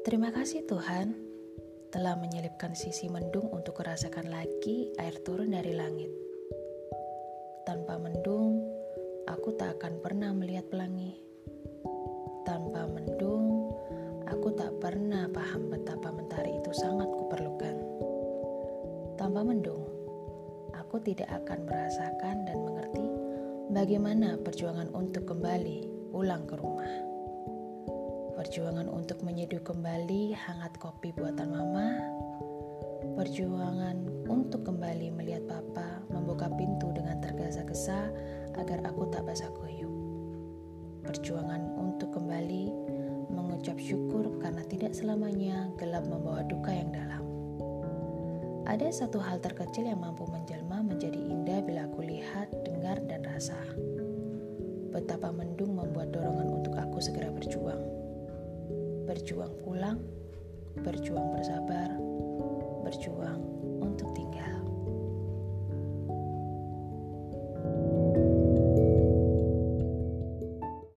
Terima kasih Tuhan telah menyelipkan sisi mendung untuk merasakan lagi air turun dari langit. Tanpa mendung, aku tak akan pernah melihat pelangi. Tanpa mendung, aku tak pernah paham betapa mentari itu sangat kuperlukan. Tanpa mendung, aku tidak akan merasakan dan mengerti bagaimana perjuangan untuk kembali pulang ke rumah. Perjuangan untuk menyeduh kembali hangat kopi buatan mama. Perjuangan untuk kembali melihat papa membuka pintu dengan tergesa-gesa agar aku tak basah kuyup. Perjuangan untuk kembali mengucap syukur karena tidak selamanya gelap membawa duka yang dalam. Ada satu hal terkecil yang mampu menjelma menjadi indah bila aku lihat, dengar, dan rasa. Betapa mendung membuat dorongan untuk aku segera berjuang berjuang pulang, berjuang bersabar, berjuang.